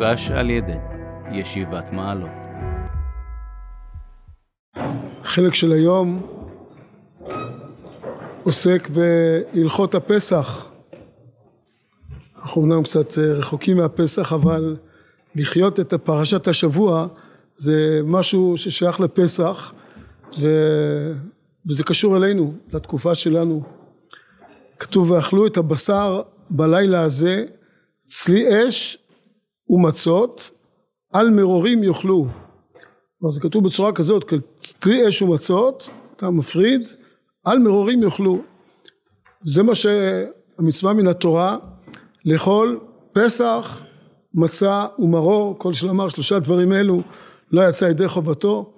הוגש על ידי ישיבת מעלות. החלק של היום עוסק בהלכות הפסח. אנחנו אומנם קצת רחוקים מהפסח, אבל לחיות את פרשת השבוע זה משהו ששייך לפסח, ו... וזה קשור אלינו, לתקופה שלנו. כתוב ואכלו את הבשר בלילה הזה, צלי אש ומצות, על מרורים יאכלו. כלומר זה כתוב בצורה כזאת, צלי אש ומצות, אתה מפריד, על מרורים יאכלו. זה מה שהמצווה מן התורה, לאכול פסח, מצה ומרור, כל שלמר שלושה דברים אלו לא יצא ידי חובתו,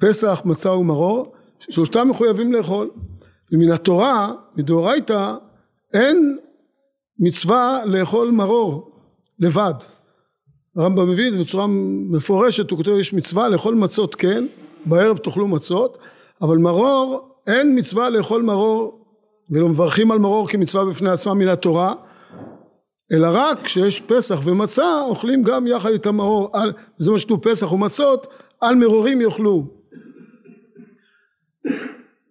פסח, מצה ומרור, שלושתם מחויבים לאכול. ומן התורה, מדאורייתא, אין מצווה לאכול מרור לבד. הרמב"ם מביא את זה בצורה מפורשת, הוא כותב יש מצווה לאכול מצות כן, בערב תאכלו מצות, אבל מרור, אין מצווה לאכול מרור, ולא מברכים על מרור כמצווה בפני עצמה מן התורה, אלא רק כשיש פסח ומצה, אוכלים גם יחד את המרור, על, זה מה שכתוב פסח ומצות, על מרורים יאכלו.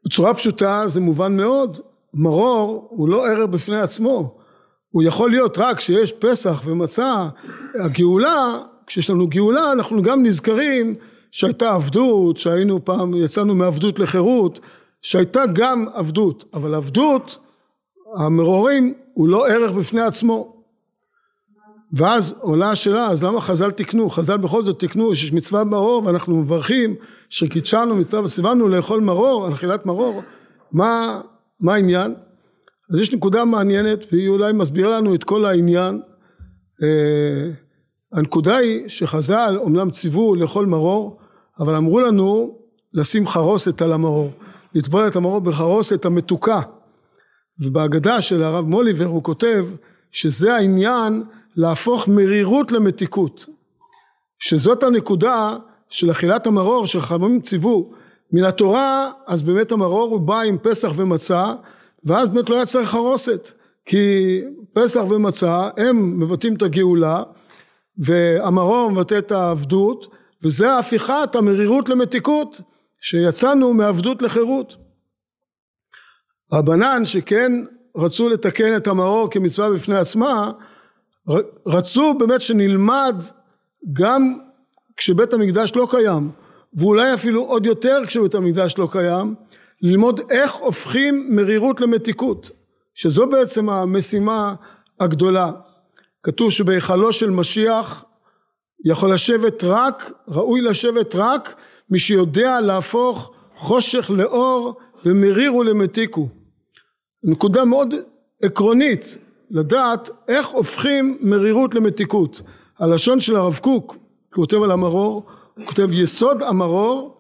בצורה פשוטה זה מובן מאוד, מרור הוא לא ערב בפני עצמו, הוא יכול להיות רק כשיש פסח ומצה, הגאולה, כשיש לנו גאולה אנחנו גם נזכרים שהייתה עבדות, שהיינו פעם, יצאנו מעבדות לחירות, שהייתה גם עבדות, אבל עבדות, המרורים הוא לא ערך בפני עצמו. ואז עולה השאלה, אז למה חז"ל תיקנו? חז"ל בכל זאת תיקנו שיש מצווה מרור ואנחנו מברכים שקידשנו מצווה וסיוונו לאכול מרור, על אכילת מרור, מה, מה העניין? אז יש נקודה מעניינת והיא אולי מסבירה לנו את כל העניין. אה, הנקודה היא שחז"ל אומנם ציוו לאכול מרור, אבל אמרו לנו לשים חרוסת על המרור, לטבול את המרור בחרוסת המתוקה. ובהגדה של הרב מוליבר הוא כותב שזה העניין להפוך מרירות למתיקות. שזאת הנקודה של אכילת המרור שחכמים ציוו מן התורה אז באמת המרור הוא בא עם פסח ומצה ואז באמת לא היה צריך חרוסת כי פסח ומצה הם מבטאים את הגאולה והמרור מבטא את העבדות וזה ההפיכת המרירות למתיקות שיצאנו מעבדות לחירות. רבנן שכן רצו לתקן את המרור כמצווה בפני עצמה רצו באמת שנלמד גם כשבית המקדש לא קיים ואולי אפילו עוד יותר כשבית המקדש לא קיים ללמוד איך הופכים מרירות למתיקות שזו בעצם המשימה הגדולה. כתוב שבהיכלו של משיח יכול לשבת רק ראוי לשבת רק מי שיודע להפוך חושך לאור ומרירו למתיקו. נקודה מאוד עקרונית לדעת איך הופכים מרירות למתיקות. הלשון של הרב קוק כותב על המרור הוא כותב יסוד המרור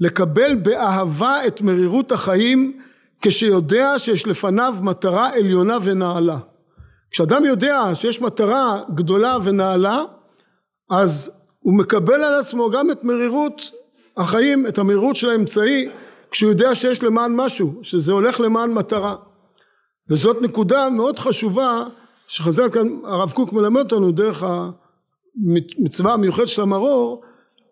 לקבל באהבה את מרירות החיים כשיודע שיש לפניו מטרה עליונה ונעלה. כשאדם יודע שיש מטרה גדולה ונעלה אז הוא מקבל על עצמו גם את מרירות החיים את המרירות של האמצעי כשהוא יודע שיש למען משהו שזה הולך למען מטרה. וזאת נקודה מאוד חשובה שחז"ל כאן הרב קוק מלמד אותנו דרך המצווה המיוחדת של המרור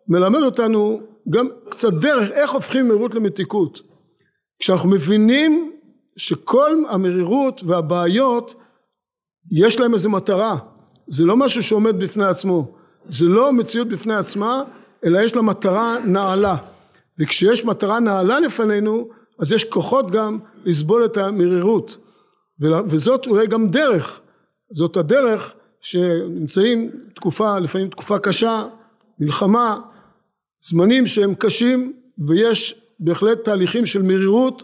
מלמד אותנו גם קצת דרך איך הופכים מרירות למתיקות. כשאנחנו מבינים שכל המרירות והבעיות יש להם איזה מטרה. זה לא משהו שעומד בפני עצמו. זה לא מציאות בפני עצמה אלא יש לה מטרה נעלה. וכשיש מטרה נעלה לפנינו אז יש כוחות גם לסבול את המרירות. וזאת אולי גם דרך, זאת הדרך שנמצאים תקופה, לפעמים תקופה קשה, מלחמה, זמנים שהם קשים ויש בהחלט תהליכים של מרירות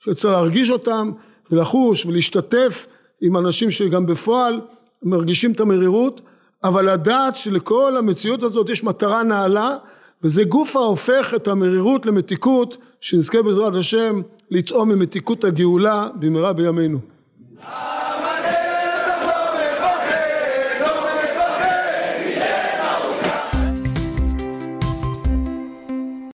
שצריך להרגיש אותם ולחוש ולהשתתף עם אנשים שגם בפועל מרגישים את המרירות אבל לדעת שלכל המציאות הזאת יש מטרה נעלה וזה גוף ההופך את המרירות למתיקות שנזכה בעזרת השם לטעום ממתיקות הגאולה במהרה בימינו.